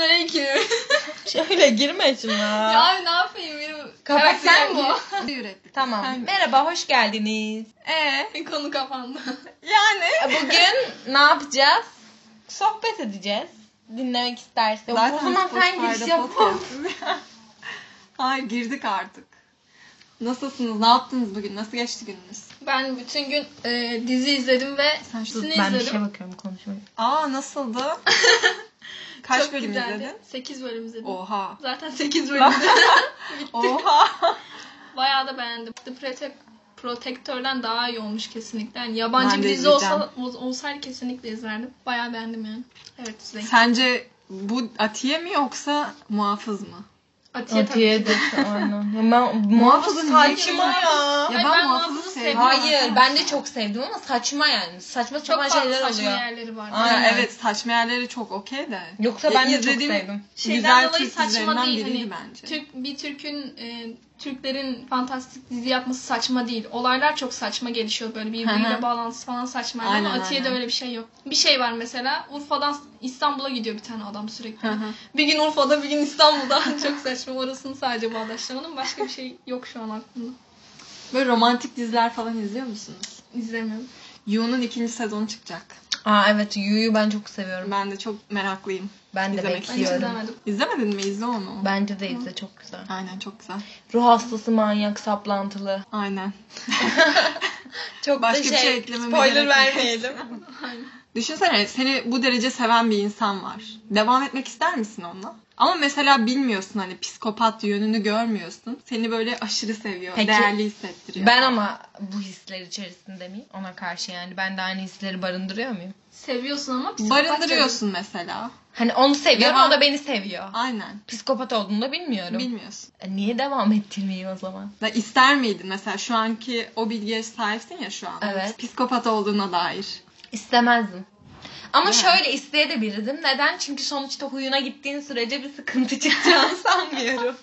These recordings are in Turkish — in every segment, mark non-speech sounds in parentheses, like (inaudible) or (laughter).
Selamünaleyküm. (laughs) Şöyle girme şimdi. ya abi ne yapayım benim Kapat sen karakterim bu. (laughs) Ürettik. Tamam. Sen- Merhaba, hoş geldiniz. Ee. Konu kapandı. (laughs) Yani. bugün ne yapacağız? Sohbet edeceğiz. Dinlemek isterse. o zaman sen giriş yap. Hayır girdik artık. Nasılsınız? Ne yaptınız bugün? Nasıl geçti gününüz? Ben bütün gün e, dizi izledim ve Sen şu- Ben bir izledim. şey bakıyorum konuşmayı. Aa nasıldı? Kaç Çok bölüm güzeldi. izledin? 8 bölüm izledim. Oha. Zaten 8 bölüm (laughs) izledim. Oha. Bayağı da beğendim. The Protect Protector'dan daha iyi olmuş kesinlikle. Yani yabancı Ben bir dizi olsa, olsaydı kesinlikle izlerdim. Bayağı beğendim yani. Evet izleyin. Sence bu Atiye mi yoksa muhafız mı? Atiye tabii Atiye ki. de aynen. (laughs) Ya ben, niye saçma ya. Ya ben ben muhafızı sevdim. Hayır ben de çok sevdim ama saçma yani. Saçma Çok sapan fazla şeyler saçma oluyor. yerleri var. Aynen. Ya evet saçma yerleri çok okey de. Yoksa ben de çok sevdim. Şeyden güzel dolayı Türk saçma değil. Hani bence. Türk, bir Türk'ün e, Türklerin fantastik dizi yapması saçma değil. Olaylar çok saçma gelişiyor böyle birbiriyle bağlantısı falan saçma. Ama Aynen, Atiye'de aynen. öyle bir şey yok. Bir şey var mesela Urfa'dan İstanbul'a gidiyor bir tane adam sürekli. Hı hı. bir gün Urfa'da bir gün İstanbul'da (laughs) çok saçma. Orasını sadece bağdaştıramadım. Başka bir şey yok şu an aklımda. Böyle romantik diziler falan izliyor musunuz? İzlemiyorum. Yu'nun ikinci sezonu çıkacak. Aa evet Yu'yu ben çok seviyorum. Ben de çok meraklıyım. Ben de İzlemek Ben hiç bekliyorum. izlemedim. İzlemedin mi? İzle onu. Bence de izle çok güzel. Aynen çok güzel. Ruh hastası manyak saplantılı. Aynen. (laughs) Çok Başka da bir şey, şey eklememe spoiler gerek yok. vermeyelim. Aynen. (laughs) Düşünsene seni bu derece seven bir insan var. Devam etmek ister misin onunla? Ama mesela bilmiyorsun hani psikopat yönünü görmüyorsun. Seni böyle aşırı seviyor, Peki, değerli hissettiriyor. ben ama bu hisler içerisinde miyim? Ona karşı yani. Ben de aynı hisleri barındırıyor muyum? Seviyorsun ama psikopat Barındırıyorsun mesela. Hani onu seviyorum, Devam- o da beni seviyor. Aynen. Psikopat olduğunu da bilmiyorum. Bilmiyorsun. E, Niye devam ettirmeyeyim o zaman? Da ister miydin mesela şu anki o bilgiye sahipsin ya şu an. Evet. Psikopat olduğuna dair. İstemezdim. Ama Ya. şöyle isteyebilirdim. Neden? Çünkü sonuçta huyuna gittiğin sürece bir sıkıntı (laughs) çıkacağını sanmıyorum.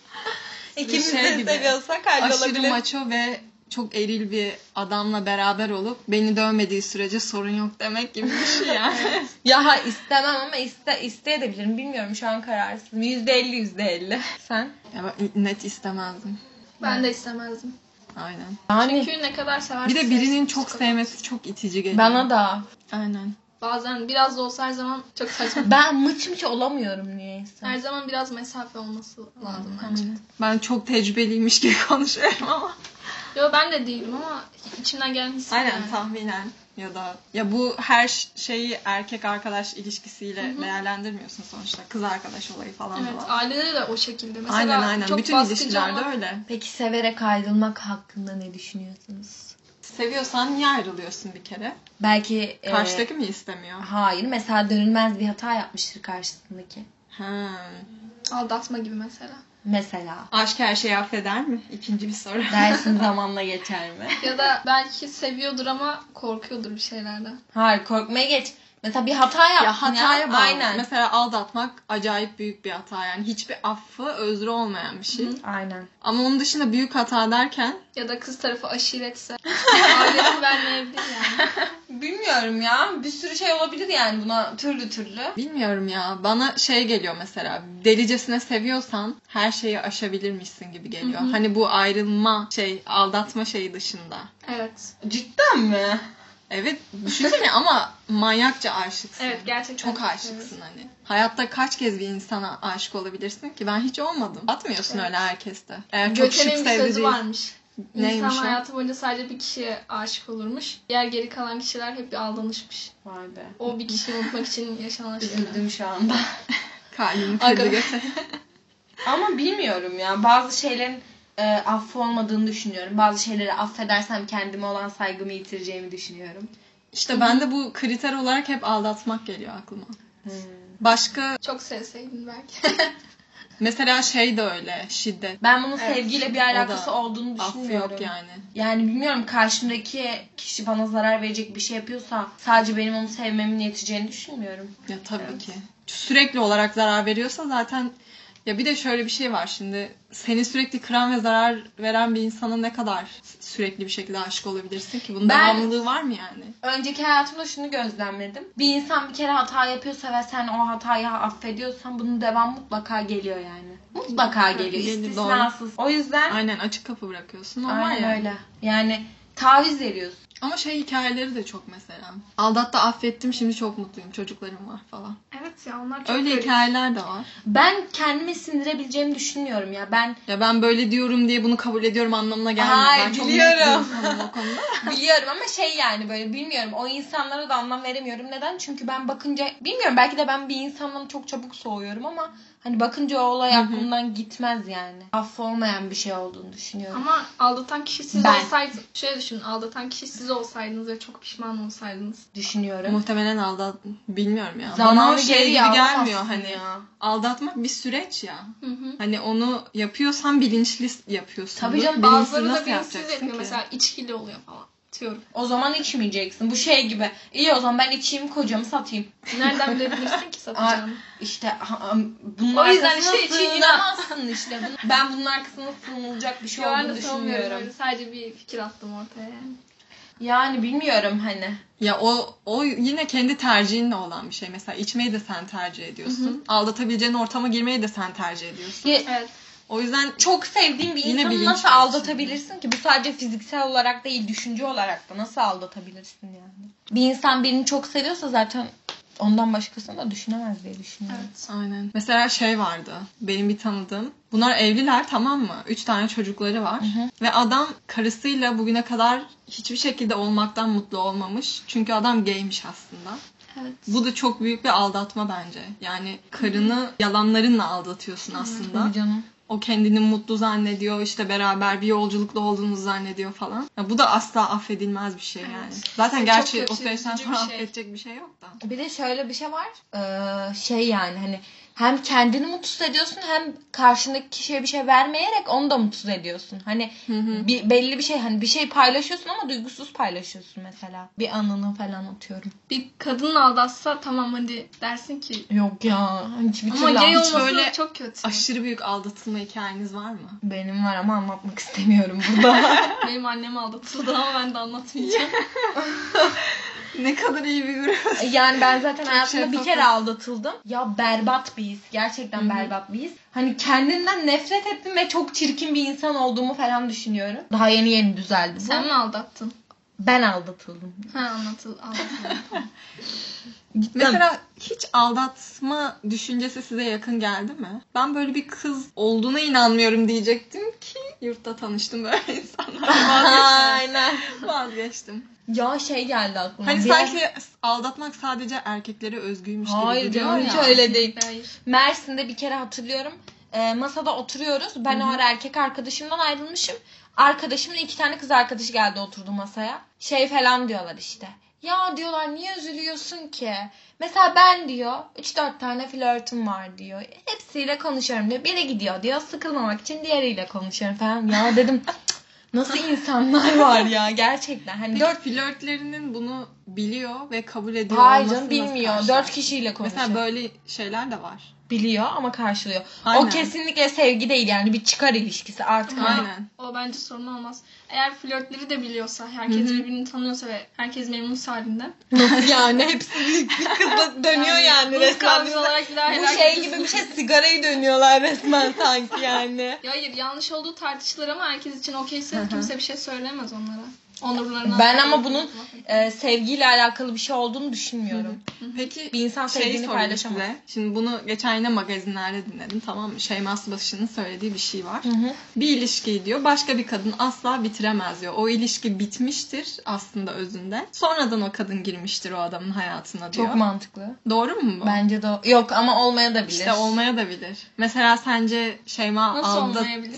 İkimiz Şey de gibi, seviyorsak Aşırı hallolabilir. maço ve çok eril bir adamla beraber olup beni dövmediği sürece sorun yok demek gibi bir şey yani. (laughs) Ya ha, istemem ama iste, isteyebilirim. Bilmiyorum şu an kararsızım. %50 %50. Sen? ya ben net istemezdim. Ben de istemezdim. Aynen. Yani Çünkü ne kadar seversen Bir de birinin çok sevmesi çok itici geliyor. bana da. Aynen. Bazen biraz da olsa her zaman çok saçma. (laughs) Ben mıç mıç olamıyorum niyeyse. her zaman biraz mesafe olması lazım bence. Ben çok tecrübeliymiş gibi (laughs) konuşuyorum ama. Yo ben de değilim ama içimden gelen his Aynen yani. tahminen ya da ya bu her şeyi erkek arkadaş ilişkisiyle değerlendirmiyorsun sonuçta. Kız arkadaş olayı falan da Evet, var. ailede de o şekilde. Mesela Aynen aynen. çok Bütün ilişkilerde olmak- öyle. Peki severek ayrılmak hakkında ne düşünüyorsunuz? Seviyorsan niye ayrılıyorsun bir kere? Belki e, Karşıdaki mi istemiyor? hayır mesela dönülmez bir hata yapmıştır karşısındaki. Ha. Aldatma gibi mesela. Mesela. Aşk her şeyi affeder mi? İkinci bir soru. (laughs) Dersin (laughs) zamanla geçer mi? Ya da belki seviyordur ama korkuyordur bir şeylerden. Hayır korkmaya geç. Mesela bir hata yaptın ya. ya hataya bağlı. Aynen. Mesela aldatmak acayip büyük bir hata yani. Hiçbir affı özrü olmayan bir şey. Aynen. Ama onun dışında büyük hata derken Ya da kız tarafı aşiretse. (laughs) Ailesi vermeyebilir yani. (laughs) Bilmiyorum ya. Bir sürü şey olabilir yani buna türlü türlü. bilmiyorum ya bana şey geliyor mesela delicesine seviyorsan her şeyi aşabilirmişsin gibi geliyor. Hani bu ayrılma şey aldatma şeyi dışında. Evet. Cidden mi? Evet düşünsene ama manyakça aşıksın. Evet gerçekten. Çok aşıksın hani. Hayatta kaç kez bir insana aşık olabilirsin ki? Ben hiç olmadım. Atmıyorsun öyle herkeste. Eğer çok şık Göte'nin bir sözü değil. varmış. Neymiş İnsan o? hayatı boyunca sadece bir kişiye aşık olurmuş. Diğer geri kalan kişiler hep bir aldanışmış. Vay be. O bir kişiyi unutmak için yaşanan şeyler. Üzüldüm şu anda. (laughs) Kalbimi Aga. kırdı. Ama bilmiyorum ya. Bazı şeylerin e, affı olmadığını düşünüyorum. Bazı şeyleri affedersem kendime olan saygımı yitireceğimi düşünüyorum. İşte ben de bu kriter olarak hep aldatmak geliyor aklıma. Başka Çok sevseydin belki. (laughs) mesela şey de öyle şiddet. Ben bunun Evet, sevgiyle bir alakası olduğunu Affı düşünmüyorum. yok yani. Yani bilmiyorum karşımdaki kişi bana zarar verecek bir şey yapıyorsa sadece benim onu sevmemin yeteceğini düşünmüyorum. Ya tabii Evet. ki. Sürekli olarak zarar veriyorsa zaten ya bir de şöyle bir şey var şimdi seni sürekli kıran ve zarar veren bir insana ne kadar sürekli bir şekilde aşık olabilirsin ki? Bunun Ben- devamlılığı var mı yani? Önceki hayatımda şunu gözlemledim. Bir insan bir kere hata yapıyorsa ve sen o hatayı affediyorsan bunun devam mutlaka geliyor yani. Mutlaka geliyor. Geliyor, istisnasız. O yüzden Aynen açık kapı bırakıyorsun. Var aynen yani. öyle. Yani taviz veriyorsun. Ama şey hikayeleri de çok mesela. Aldattı affettim şimdi çok mutluyum çocuklarım var falan. Evet ya onlar çok Öyle garip. hikayeler de var. Ben kendimi sindirebileceğimi düşünmüyorum ya. Ben Ya ben böyle diyorum diye bunu kabul ediyorum anlamına gelmiyor. Hayır, ben çok biliyorum. insanım (laughs) o konuda. biliyorum ama şey yani böyle bilmiyorum. O insanlara da anlam veremiyorum. Neden? Çünkü ben bakınca bilmiyorum belki de ben bir insandan çok çabuk soğuyorum ama hani bakınca o olay Hı hı. aklımdan gitmez yani. Affolmayan bir şey olduğunu düşünüyorum. Ama aldatan kişi siz Ben. olsaydınız. Şöyle düşünün aldatan kişi siz olsaydınız ve çok pişman olsaydınız. düşünüyorum. Muhtemelen aldat bilmiyorum ya. Bana Zamanı o şey gibi gelmiyor hani. ya. Aldatmak bir süreç ya. Hı hı. Hani onu yapıyorsan bilinçli yapıyorsun. Tabii canım, Bazıları da bilinçsiz yapıyor. Mesela içkili oluyor falan. Diyorum. O zaman içmeyeceksin. Bu şey gibi. İyi o zaman ben içeyim kocamı satayım. Nereden (laughs) bilebilirsin ki satacağını? İşte bunun O yüzden arkasına işte içi sığınamazsın işte. Ben bunun arkasına sığınılacak bir şey Yo, olduğunu düşünmüyorum. Sadece bir fikir attım ortaya yani. Yani bilmiyorum hani. Ya o o yine kendi tercihinle olan bir şey. Mesela içmeyi de sen tercih ediyorsun. Aldatabileceğin ortama girmeyi de sen tercih ediyorsun. Ya, Evet. O yüzden çok sevdiğin bir Yine insanı nasıl aldatabilirsin ki? Bu sadece fiziksel olarak değil, düşünce olarak da nasıl aldatabilirsin yani? Bir insan birini çok seviyorsa zaten ondan başkasını da düşünemez diye düşünüyorum. Evet. Aynen. Mesela şey vardı. Benim bir tanıdığım. Bunlar evliler tamam mı? Üç tane çocukları var. hı. Ve adam karısıyla bugüne kadar hiçbir şekilde olmaktan mutlu olmamış. Çünkü adam gaymiş aslında. Evet. Bu da çok büyük bir aldatma bence. Yani karını yalanlarınla aldatıyorsun aslında. Tabii canım. O kendini mutlu zannediyor, işte beraber bir yolculukta olduğunuzu zannediyor falan. Ya bu da asla affedilmez bir şey yani. Evet. Zaten Çok gerçi o süreçten sonra bir şey. affedecek bir şey yok da. Bir de şöyle bir şey var. Ee, şey yani hani hem kendini mutsuz ediyorsun hem karşındaki kişiye bir şey vermeyerek onu da mutsuz ediyorsun. Hani Hı hı. bir, belli bir şey hani bir şey paylaşıyorsun ama duygusuz paylaşıyorsun mesela. Bir anını falan atıyorum. Bir kadın aldatsa tamam hadi dersin ki Yok ya. Hiçbir ama türlü gay olması böyle çok kötü. Aşırı büyük aldatılma hikayeniz var mı? Benim var ama anlatmak istemiyorum burada. (laughs) Benim annem aldatıldı ama ben de anlatmayacağım. (laughs) Ne kadar iyi bir grup. yani ben zaten hayatımda şey bir kere aldatıldım. Ya berbat bir his. Gerçekten berbat bir his. Hani kendimden nefret ettim ve çok çirkin bir insan olduğumu falan düşünüyorum. Daha yeni yeni düzeldi bu. Sen mi aldattın? Ben aldatıldım. Ha anlatıl anlatıl. (laughs) Mesela hiç aldatma düşüncesi size yakın geldi mi? Ben böyle bir kız olduğuna inanmıyorum diyecektim ki yurtta tanıştım böyle (laughs) insanlarla vazgeçtim. Aynen. vazgeçtim. Ya şey geldi aklıma. Hani Bir- sanki aldatmak sadece erkeklere özgüymüş Hayır gibi canım, duruyor hiç ya. öyle değil. Hayır. Mersin'de bir kere hatırlıyorum. Ee, masada oturuyoruz. Ben o ara erkek arkadaşımdan ayrılmışım. Arkadaşımın iki tane kız arkadaşı geldi oturdu masaya. Şey falan diyorlar işte. Ya diyorlar niye üzülüyorsun ki? Mesela ben diyor 3-4 tane flörtüm var diyor. Hepsiyle konuşuyorum diyor. Biri gidiyor diyor. Sıkılmamak için diğeriyle konuşuyorum falan. Ya dedim "Cık, (laughs) nasıl insanlar var ya gerçekten. Hani Peki dört flörtlerinin bunu biliyor ve kabul ediyor Hayır canım bilmiyor. Dört kişiyle konuşuyor. Mesela böyle şeyler de var. Biliyor ama karşılıyor. O Aynen. kesinlikle sevgi değil yani bir çıkar ilişkisi artık. hani Aynen. O bence sorun olmaz. Eğer flörtleri de biliyorsa, herkes Hı hı. birbirini tanıyorsa ve herkes memnun halinde. Yani hepsi kızla (laughs) dönüyor yani, buz resmen. kavga olarak daha Bu şey gibi bir şey sigarayı dönüyorlar resmen sanki yani. (laughs) Ya hayır yanlış olduğu tartışılır ama herkes için okeyse kimse bir şey söylemez onlara. Onurlarına. Ben ama bunun e, sevgiyle alakalı bir şey olduğunu düşünmüyorum. Peki Bir insan şey sevdiğini sorayım paylaşamaz. size. Şimdi bunu geçen yine magazinlerde dinledim tamam mı? Şeyma Subaşı'nın söylediği bir şey var. Hı hı. Bir ilişkiyi diyor başka bir kadın asla bitiremez diyor. O ilişki bitmiştir aslında özünde. Sonradan o kadın girmiştir o adamın hayatına diyor. Çok mantıklı. Doğru mu bu? Bence de o- yok ama olmaya da bilir. İşte olmaya da bilir. Mesela sence Şeyma Nasıl olmayabilir?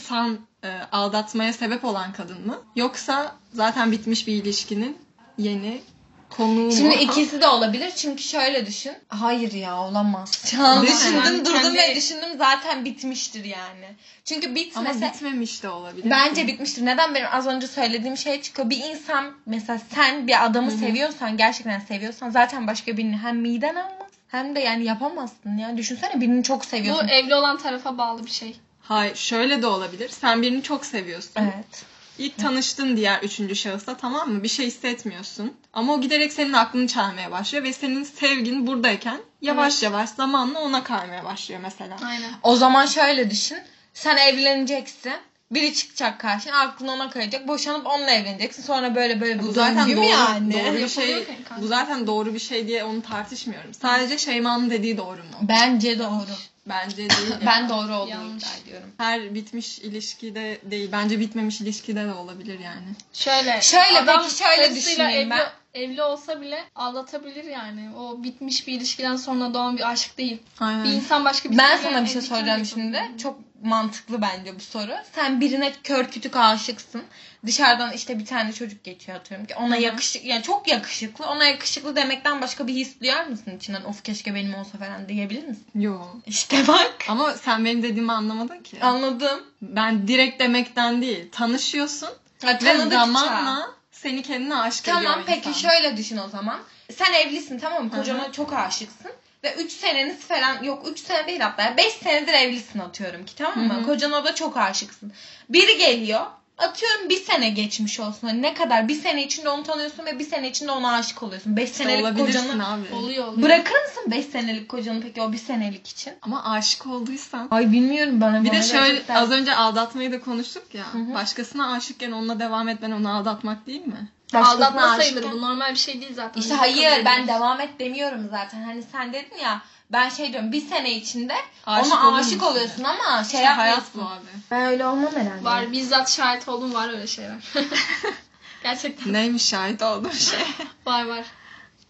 E, aldatmaya sebep olan kadın mı? Yoksa zaten bitmiş bir ilişkinin yeni konuğu mu? Şimdi ikisi de olabilir çünkü şöyle düşün. Hayır ya olamaz. (laughs) Mi? düşündüm Yani durdum kendi- ve düşündüm zaten bitmiştir yani. Çünkü bitmese... Ama bitmemiş de olabilir. Bence bitmiştir. Neden benim az önce söylediğim şey çıkıyor. Bir insan mesela sen bir adamı seviyorsan gerçekten seviyorsan zaten başka birini hem miden almaz hem de yani yapamazsın ya. Düşünsene birini çok Bu seviyorsun. evli olan tarafa bağlı bir şey. Hayır şöyle de olabilir. Sen birini çok seviyorsun. Evet. İlk tanıştın diğer üçüncü şahısla tamam mı? Bir şey hissetmiyorsun. Ama o giderek senin aklını çelmeye başlıyor ve senin sevgin buradayken yavaş Evet. yavaş zamanla ona kaymaya başlıyor mesela. Aynen. O zaman şöyle düşün. Sen evleneceksin. Biri çıkacak karşına aklın ona kayacak. Boşanıp onunla evleneceksin. Sonra böyle böyle Bu bu zaten doğru, yani? doğru bir şey. Bu zaten doğru bir şey diye onu tartışmıyorum. Sadece Şeyma'nın dediği doğru mu? Bence doğru. Bence (laughs) değil. Ben doğru olduğunu Yanlış. iddia ediyorum. Her bitmiş ilişkide değil. Bence bitmemiş ilişkide de olabilir yani. Şöyle. Şöyle, adam peki şöyle düşüneyim evli, ben. Evli olsa bile aldatabilir yani. O bitmiş bir ilişkiden sonra doğan bir aşk değil. Aynen. Bir insan başka bir Ben sana bir şey soracağım şimdi. şimdi. Çok mantıklı bence bu soru. Sen birine kör kütük aşıksın. Dışarıdan işte bir tane çocuk geçiyor atıyorum ki ona yakışık yani çok yakışıklı. Ona yakışıklı demekten başka bir his duyar mısın içinden? Of keşke benim olsa falan diyebilir misin? Yo. İşte bak. Ama sen benim dediğimi anlamadın ki. Anladım. Ben direkt demekten değil. Tanışıyorsun Ha, ve zamanla seni kendine aşık ediyor Tamam peki insan. şöyle düşün o zaman. Sen evlisin tamam mı? Kocana çok aşıksın. Ve 3 seneniz falan yok 3 sene değil hatta 5 senedir evlisin atıyorum ki tamam mı? Hı hı. Kocana da çok aşıksın. Biri geliyor atıyorum bir sene geçmiş olsun. Hani ne kadar bir sene içinde onu tanıyorsun ve bir sene içinde ona aşık oluyorsun. 5 İşte senelik olabilirsin kocanı abi. Oluyor oluyor. bırakır mısın 5 senelik kocanı peki o bir senelik için? Ama aşık olduysan. Ay bilmiyorum bana. Bir de şöyle gerçekten- az önce aldatmayı da konuştuk ya. hı. Başkasına aşıkken onunla devam etmen onu aldatmak değil mi? Aldatma sayılır. Bu normal bir şey değil zaten. İşte Bunu hayır kabul ben ediyoruz. devam et demiyorum zaten. Hani sen dedin ya ben şey diyorum bir sene içinde Aşık ona olur aşık musun? oluyorsun ama şey İşte hayat yapmıyorsun. bu abi. Ben öyle olmam herhalde. Var bizzat şahit oldum var öyle şeyler. (laughs) Gerçekten Neymiş şahit olduğum şey? (laughs) var var.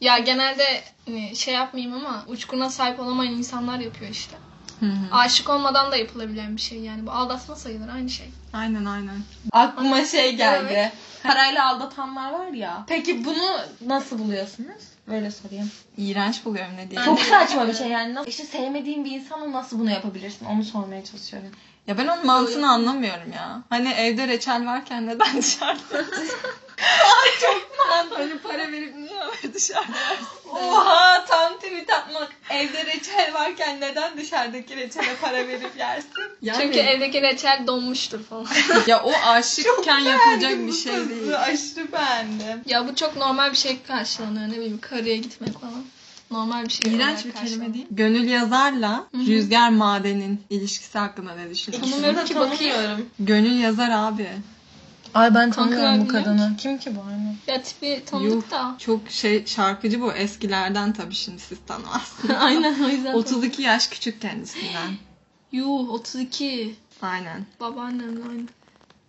Ya genelde hani, şey yapmayayım ama uçkuna sahip olamayan insanlar yapıyor işte. Hı hı. Aşık olmadan da yapılabilen bir şey yani. Bu aldatma sayılır aynı şey. aynen aynen. Aklıma şey geldi. Evet. Parayla aldatanlar var ya. Peki bunu nasıl buluyorsunuz? Böyle sorayım. İğrenç buluyorum ne diyeyim. Çok saçma bir şey yani. Nasıl- İşte sevmediğin bir insana nasıl bunu yapabilirsin? Onu sormaya çalışıyorum. Ya ben onun mantığını anlamıyorum ya. Hani evde reçel varken neden (laughs) dışarıda? çok Hani para verip (laughs) dışarıda? Oha tam tweet atmak. Evde reçel varken neden dışarıdaki reçele para verip yersin? (laughs) Yani, Çünkü evdeki reçel donmuştur falan. (laughs) ya o aşıkken yapılacak bir şey değil. Aşırı beğendim. ya bu çok normal bir şey karşılanıyor. Ne bileyim karıya gitmek falan. Normal bir şey. İğrenç bir karşılanıyor. kelime değil. Gönül yazarla Hı hı. Rüzgar Maden'in ilişkisi hakkında ne düşünüyorsun? Tanımıyorum ki bakayım. Gönül yazar abi. Ay ben tanımıyorum bu kadını. Kim ki bu anne? Ya tipi tanıdık Yuh. da. Çok şey şarkıcı bu eskilerden tabii şimdi siz tanımazsınız. (laughs) Aynen o yüzden. 32 yaş küçük kendisinden. Yuh 32. Aynen. Babaannemle aynı.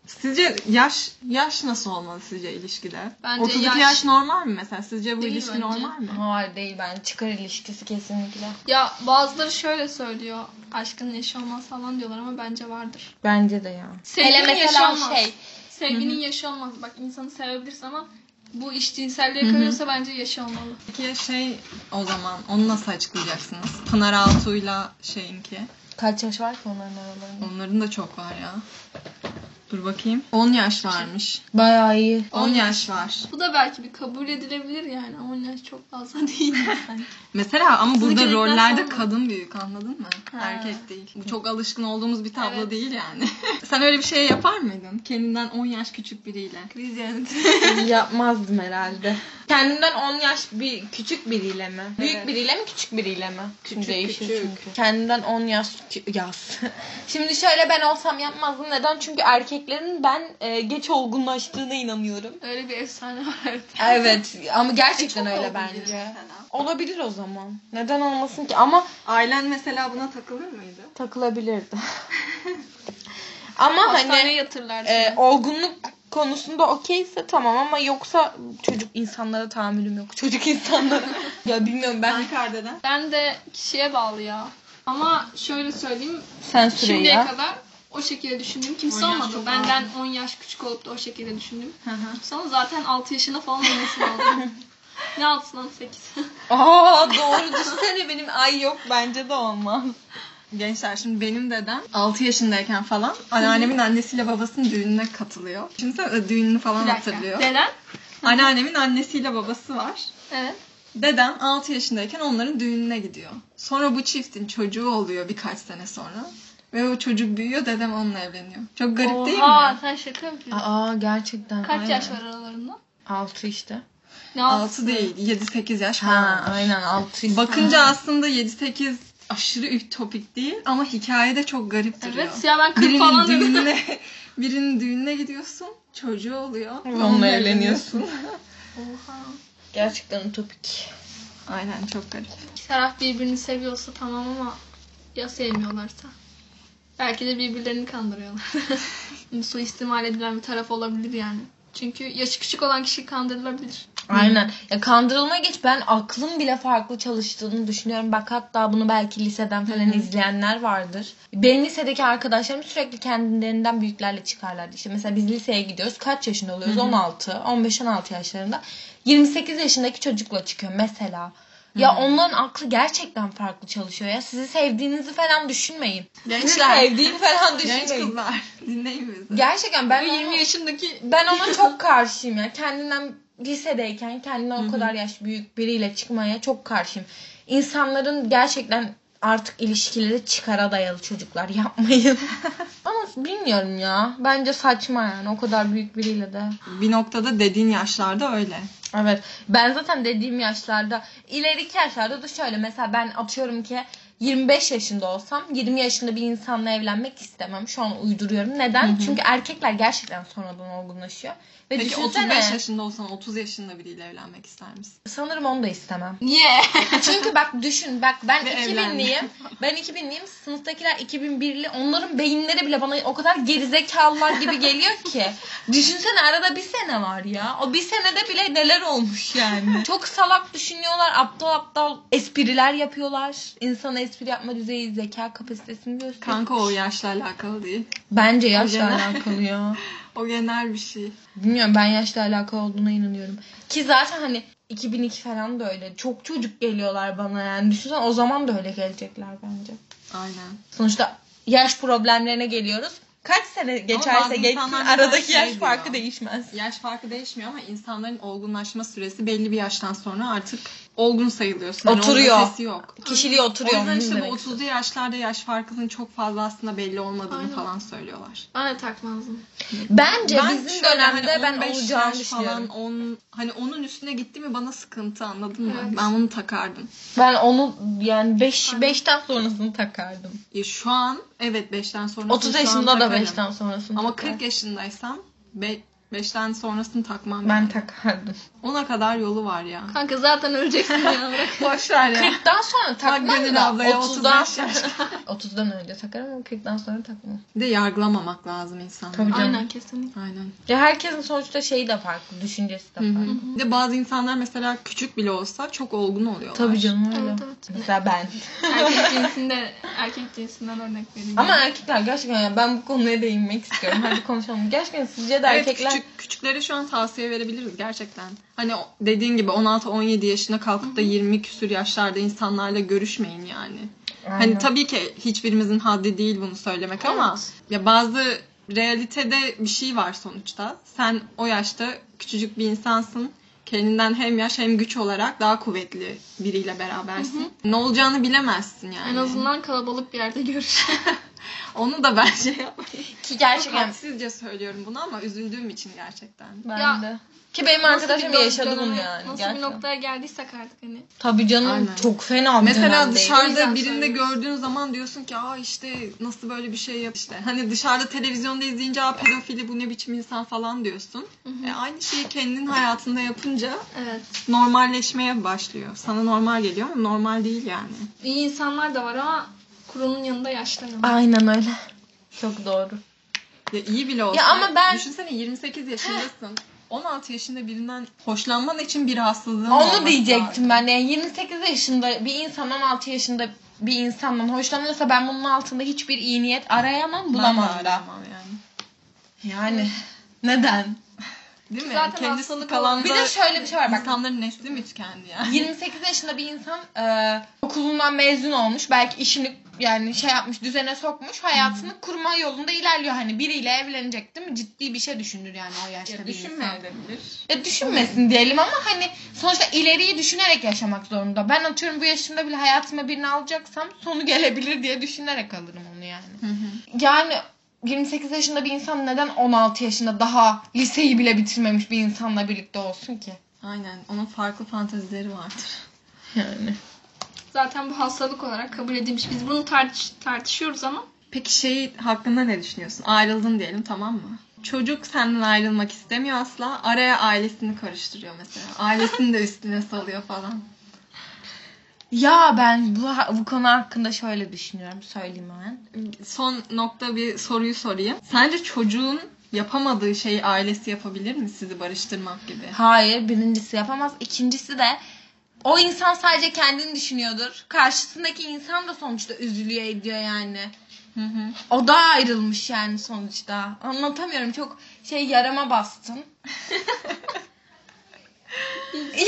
Sizce yaş yaş nasıl olmalı sizce ilişkide? Bence 32 yaş... yaş- normal mi mesela? Sizce bu Değil ilişki bence. normal mi? Hayır değil ben. Çıkar ilişkisi kesinlikle. Ya bazıları şöyle söylüyor. Aşkın yaşı olmaz falan diyorlar ama bence vardır. Bence de ya. Sevginin Hele yaşı mesela olmaz. şey. Sevginin yaşı olmaz. Bak insanı sevebilirsin ama bu iş cinselliğe kayıyorsa bence yaşı olmalı. Peki şey o zaman onu nasıl açıklayacaksınız? Pınar Altuğ'yla şeyinki. Kaç yaş var ki onların aralarında? Onların da çok var ya. Dur bakayım. 10 yaş varmış. Bayağı iyi. 10 yaş var. Bu da belki bir kabul edilebilir yani. 10 yaş çok fazla (laughs) değil sanki. Mesela ama burada rollerde kadın büyük anladın mı? Ha. Erkek değil. Bu çok alışkın olduğumuz bir tablo Evet. değil yani. (laughs) Sen öyle bir şey yapar mıydın? Kendinden 10 yaş küçük biriyle. Kriz yönetimi. (laughs) Yapmazdım herhalde. Kendimden 10 yaş bir küçük biriyle mi? Büyük biriyle mi küçük biriyle mi? Küçük, değişir küçük. çünkü. Kendimden 10 yaş kü- yaz. (laughs) Şimdi şöyle ben olsam yapmazdım. Neden? Çünkü erkeklerin ben e, geç olgunlaştığına inanıyorum. Öyle bir efsane var evet. Evet ama gerçekten Çok öyle olgun biri bence. mesela. Olabilir o zaman. Neden olmasın ki? Ama Ailen mesela buna takılır mıydı? takılabilirdi. (laughs) ama Hastaneye hani yatırlar. e, olgunluk konusunda okeyse tamam ama yoksa çocuk insanlara tahammülüm yok. Çocuk insanlara. (laughs) ya bilmiyorum ben. Ankara'dan. Ben de kişiye bağlı ya. Ama şöyle söyleyeyim. Sen Şimdiye Süreyya. kadar o şekilde düşündüğüm kimse 10 yaş olmadı. Benden ağır. 10 yaş küçük olup da o şekilde düşündüğüm. Hı hı. Sana zaten 6 yaşında falan olması lazım. (laughs) ne 6 lan 8. Aa doğru düşünsene benim ay yok bence de olmaz. Gençler şimdi benim dedem 6 yaşındayken falan anneannemin annesiyle babasının düğününe katılıyor. Şimdi e, düğününü falan hatırlıyor. Neden? Anneannemin annesiyle babası var. Evet. Dedem 6 yaşındayken onların düğününe gidiyor. Sonra bu çiftin çocuğu oluyor birkaç sene sonra. Ve o çocuk büyüyor dedem onunla evleniyor. Çok garip değil Oha mi? sen şaka yapıyorsun. Aa gerçekten. Kaç aynen. yaş var aralarında? 6 işte. Ne 6 değil 7-8 yaş falan. Ha aynen 6 işte. Bakınca aslında 7-8 aşırı ütopik değil ama hikayede çok garip duruyor. Evet ya ben 40 birinin falan dedim. düğününe, (laughs) birinin düğününe gidiyorsun, çocuğu oluyor. Ve onunla evleniyorsun. (laughs) Oha. Gerçekten utopik. Aynen çok garip. İki taraf birbirini seviyorsa tamam ama ya sevmiyorlarsa? Belki de birbirlerini kandırıyorlar. (laughs) Suistimal edilen bir taraf olabilir yani. Çünkü yaşı küçük olan kişi kandırılabilir. Aynen. Ya kandırılmaya geç ben aklım bile farklı çalıştığını düşünüyorum. Bak hatta bunu belki liseden falan izleyenler vardır. Benim lisedeki arkadaşlarım sürekli kendilerinden büyüklerle çıkarlardı. İşte mesela biz liseye gidiyoruz. Kaç yaşında oluyoruz? 16, 15-16 yaşlarında. 28 yaşındaki çocukla çıkıyor mesela. Ya onların aklı gerçekten farklı çalışıyor ya. Sizi sevdiğinizi falan düşünmeyin. Gençler. Sevdiğini falan Genç düşünmeyin. kızlar dinleyin bizi. Gerçekten ben Ve onu- 20 yaşındaki ben ona çok karşıyım ya. Kendinden lisedeyken kendinden o kadar yaş büyük biriyle çıkmaya çok karşıyım. İnsanların gerçekten artık ilişkileri çıkara dayalı çocuklar yapmayın. (laughs) Ama bilmiyorum ya. Bence saçma yani o kadar büyük biriyle de. Bir noktada dediğin yaşlarda öyle. Evet. Ben zaten dediğim yaşlarda ileriki yaşlarda da şöyle mesela ben atıyorum ki 25 yaşında olsam 20 yaşında bir insanla evlenmek istemem. Şu an uyduruyorum. Neden? Çünkü erkekler gerçekten sonradan olgunlaşıyor. Ve Peki düşünsene, 35 yaşında olsan 30 yaşında biriyle evlenmek ister misin? sanırım onu da istemem. Niye? (laughs) Çünkü bak düşün bak ben Ve 2000'liyim. Ben 2000'liyim. Sınıftakiler 2001'li. Onların beyinleri bile bana o kadar gerizekalılar gibi geliyor ki. (laughs) Düşünsene arada bir sene var ya. O bir senede bile neler olmuş yani. Çok salak düşünüyorlar. Aptal aptal espriler yapıyorlar. İnsan espri yapma düzeyi zeka kapasitesini gösteriyor. Kanka o yaşla alakalı değil. Bence yaşla genel. alakalı ya. (laughs) O genel bir şey. Bilmiyorum ben yaşla alakalı olduğuna inanıyorum. Ki zaten hani 2002 falan da öyle. Çok çocuk geliyorlar bana yani. Düşünsene o zaman da öyle gelecekler bence. Aynen. Sonuçta yaş problemlerine geliyoruz. Kaç sene geçerse geçsin aradaki şey yaş diyor. farkı değişmez. Yaş farkı değişmiyor ama insanların olgunlaşma süresi belli bir yaştan sonra artık olgun sayılıyorsun. Hani onun Oturuyor. ötesi yok. Kişiliği O oturuyor. yüzden onu işte bu demek 30'lu yaşlarda yaş farkının çok fazla aslında belli olmadığını Aynen. falan söylüyorlar. De takmazdım. Bence Ben bizim şöyle dönemde hani ben 15 olacağını falan düşünüyorum. 10 hani onun üstüne gitti mi bana sıkıntı anladın mı? Evet. Ben bunu takardım. Ben onu yani 5 Aynen. 5'ten sonrasını takardım. E, şu an evet 5'ten sonra 30 yaşında da 5'ten sonrasını Ama takardım. 40 yaşındaysam 5'ten sonrasını takmam. ben yani. takardım. Ona kadar yolu var ya. Kanka zaten öleceksin ya. (laughs) Boş ver ya. 40'tan sonra takmam da ablaya 30'dan 35 yaş. (laughs) 30'dan önce takarım ama 40'tan sonra takmam. Bir de yargılamamak lazım insanları. Tabii canım. Aynen kesinlikle. Aynen. Ya herkesin sonuçta şeyi de farklı, düşüncesi de Hı hı. farklı. Bir de bazı insanlar mesela küçük bile olsa çok olgun oluyorlar. Tabii canım öyle. Evet, evet. Mesela ben. Erkek (laughs) cinsinde, erkek cinsinden örnek vereyim. Ama erkekler gerçekten yani ben bu konuya değinmek istiyorum. Hadi konuşalım. Gerçekten sizce de Evet, erkekler küçük, küçüklere şu an tavsiye verebiliriz gerçekten. Hani dediğin gibi 16-17 yaşına kalkıp da 20 küsür yaşlarda insanlarla görüşmeyin yani. Aynen. Hani tabii ki hiçbirimizin haddi değil bunu söylemek ama Evet. ya bazı realitede bir şey var sonuçta. Sen o yaşta küçücük bir insansın. Kendinden hem yaş hem güç olarak daha kuvvetli biriyle berabersin. Ne olacağını bilemezsin yani. En azından kalabalık bir yerde görüş. (laughs) Onu da bence yapmayın. Ki Çok gerçekten hadsizce söylüyorum bunu ama üzüldüğüm için gerçekten. ben Ya, de. Ki benim Nasıl arkadaşım yaşadı bunu yani. Nasıl gerçekten. bir noktaya geldiysek artık hani. Tabii canım Aynen. çok fena bir Mesela dışarıda birinde gördüğün zaman diyorsun ki aa işte nasıl böyle bir şey yap işte. Hani dışarıda televizyonda izleyince aa pedofili bu ne biçim insan falan diyorsun. E, aynı şeyi kendin hayatında yapınca Evet. normalleşmeye başlıyor. Sana normal geliyor ama normal değil yani. İyi insanlar da var ama kurunun yanında yaşlı yanında. Aynen öyle. Çok doğru. Ya iyi bile olsa. Ya ama ben- Düşünsene 28 yaşındasın. (gasps) 16 yaşında birinden hoşlanman için bir rahatsızlığın Onu diyecektim lazım. ben de. Yani 28 yaşında bir insan 16 yaşında bir insandan hoşlanıyorsa ben bunun altında hiçbir iyi niyet arayamam, Ben bulamam da. aramam yani. Yani neden? (laughs) Değil mi? Zaten Kendi hastalık skalanda Bir de şöyle bir şey var bak. insanların nesli mi tükendi yani? 28 yaşında bir insan e, okulundan mezun olmuş. Belki işini yani şey yapmış düzene sokmuş hayatını kurma yolunda ilerliyor. Hani biriyle evlenecek değil mi? Ciddi bir şey düşünür yani o yaşta Ya bir insan. Ya düşünmesin diyelim ama hani sonuçta ileriyi düşünerek yaşamak zorunda. Ben atıyorum bu yaşımda bile hayatıma birini alacaksam sonu gelebilir diye düşünerek alırım onu yani. Hı hı. Yani 28 yaşında bir insan neden 16 yaşında daha liseyi bile bitirmemiş bir insanla birlikte olsun ki? Aynen. Onun farklı fantezileri vardır. Yani. Zaten bu hastalık olarak kabul edilmiş. Biz bunu tartış tartışıyoruz ama Peki şey hakkında ne düşünüyorsun? Ayrıldın diyelim tamam mı? Çocuk senden ayrılmak istemiyor asla. Araya ailesini karıştırıyor mesela. Ailesini de üstüne salıyor falan. Ya ben bu, bu konu hakkında şöyle düşünüyorum. Söyleyeyim hemen. Son nokta bir soruyu sorayım. Sence çocuğun yapamadığı şeyi ailesi yapabilir mi sizi barıştırmak gibi? Hayır birincisi yapamaz. İkincisi de o insan sadece kendini düşünüyordur. Karşısındaki insan da sonuçta üzülüyor ediyor yani. Hı hı. O da ayrılmış yani sonuçta. Anlatamıyorum çok şey yarama bastın. (laughs)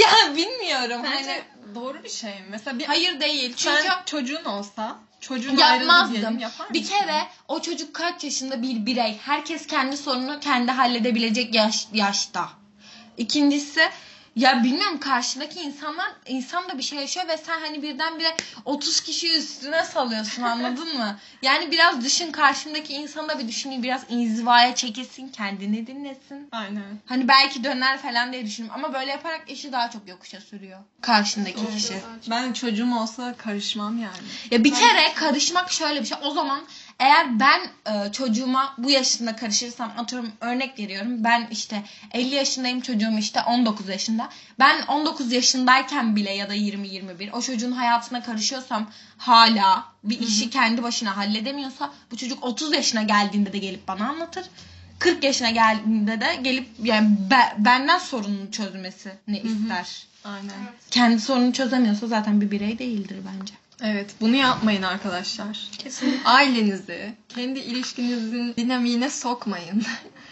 ya bilmiyorum Bence hani. doğru bir şey mi? Mesela bir Hayır değil. Çünkü sen çocuğun olsa çocuğun yapmazdım. diyelim yapar Bir mısın? kere o çocuk kaç yaşında bir birey. Herkes kendi sorununu kendi halledebilecek yaş, yaşta. İkincisi ya bilmiyorum karşındaki insanlar insan da bir şey yaşıyor ve sen hani birdenbire 30 kişi üstüne salıyorsun anladın mı? (laughs) Yani biraz düşün karşımdaki insanı da bir düşüneyim biraz inzivaya çekilsin kendini dinlesin. Aynen. Hani belki döner falan diye düşünüyorum ama böyle yaparak işi daha çok yokuşa sürüyor. Karşındaki kişi. Ben çocuğum olsa karışmam yani. Ya bir kere karışmak şöyle bir şey. O zaman eğer ben e, çocuğuma bu yaşında karışırsam atıyorum örnek veriyorum. Ben işte 50 yaşındayım çocuğum işte 19 yaşında. Ben 19 yaşındayken bile ya da 20-21 o çocuğun hayatına karışıyorsam hala bir işi kendi başına halledemiyorsa bu çocuk 30 yaşına geldiğinde de gelip bana anlatır. 40 yaşına geldiğinde de gelip yani be- bendenden sorununu çözmesini ister. Aynen. Kendi sorununu çözemiyorsa zaten bir birey değildir bence. Evet, bunu yapmayın arkadaşlar. kesinlikle. Ailenizi, kendi ilişkinizin dinamiğine sokmayın.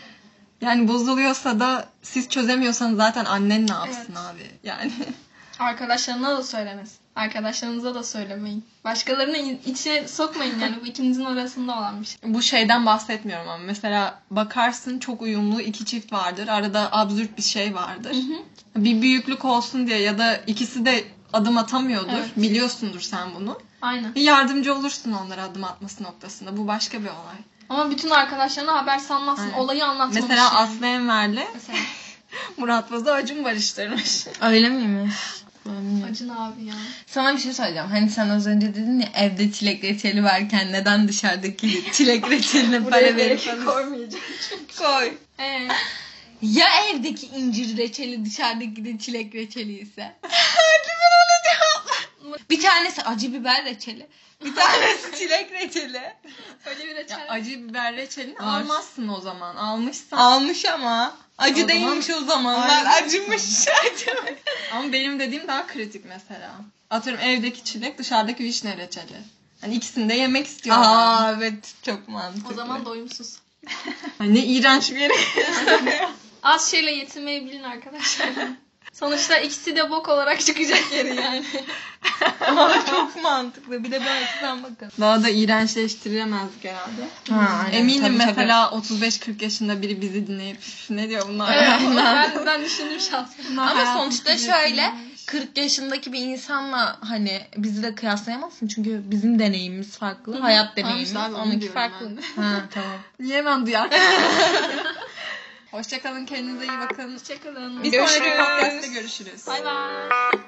(laughs) yani bozuluyorsa da siz çözemiyorsanız zaten annen ne yapsın Evet. abi? Yani (laughs) Arkadaşlarına da söylemesin. Arkadaşlarınıza da söylemeyin. Başkalarını içine sokmayın yani. Bu ikinizin arasında olan bir şey. bu şeyden bahsetmiyorum ama mesela bakarsın çok uyumlu iki çift vardır. Arada absürt bir şey vardır. Bir büyüklük olsun diye ya da ikisi de adım atamıyordur. Evet. Biliyorsundur sen bunu. Aynen. Bir yardımcı olursun onlara adım atması noktasında. Bu başka bir olay. Ama bütün arkadaşlarına haber salmazsın. Aynen. Olayı anlatmamış. Mesela. Aslı Enver'le Mesela. (laughs) Murat Boz'u Acun barıştırmış. Öyle miymiş? Acın abi ya. Sana bir şey söyleyeceğim. Hani sen az önce dedin ya evde çilek reçeli varken neden dışarıdaki (laughs) çilek reçeline para verip koymayacağım. koy. Ee, Ya evdeki incir reçeli dışarıdaki de çilek reçeli ise? (laughs) Bir tanesi acı biber reçeli. Bir tanesi (laughs) çilek reçeli. öyle bir Ya reçel. acı biber reçelini Var. almazsın o zaman. Almışsan. Almış ama. Acı O zaman- değilmiş o zamanlar. Aynen. Acımış. (laughs) Acımış. Ama benim dediğim daha kritik mesela. Atıyorum evdeki çilek dışarıdaki vişne reçeli. Hani ikisini de yemek istiyorum. Aa evet çok mantıklı. O zaman doyumsuz. Hani ne iğrenç bir yere. Az şeyle yetinmeyi bilin arkadaşlar. Sonuçta ikisi de bok olarak çıkacak yeri yani. Aa, çok mantıklı. Bir de ben açıdan bakalım. Daha da iğrençleştiremezdik herhalde. Ha, aynen. Eminim Tabii, tabii. mesela 35-40 yaşında biri bizi dinleyip "Üf, ne diyor bunlar? Evet, (laughs) ben, ben düşündüm şahsen. Ama sonuçta şöyle 40 yaşındaki bir insanla hani bizi de kıyaslayamazsın çünkü bizim deneyimimiz farklı. Hayat deneyimimiz. işte abi, onu onunki farklı. ben. Ha (laughs) tamam. Niye hemen duyar? (laughs) Hoşçakalın kendinize iyi bakın. Hoşçakalın. Bir Görüşürüz. sonraki podcast'te görüşürüz. Bay bay.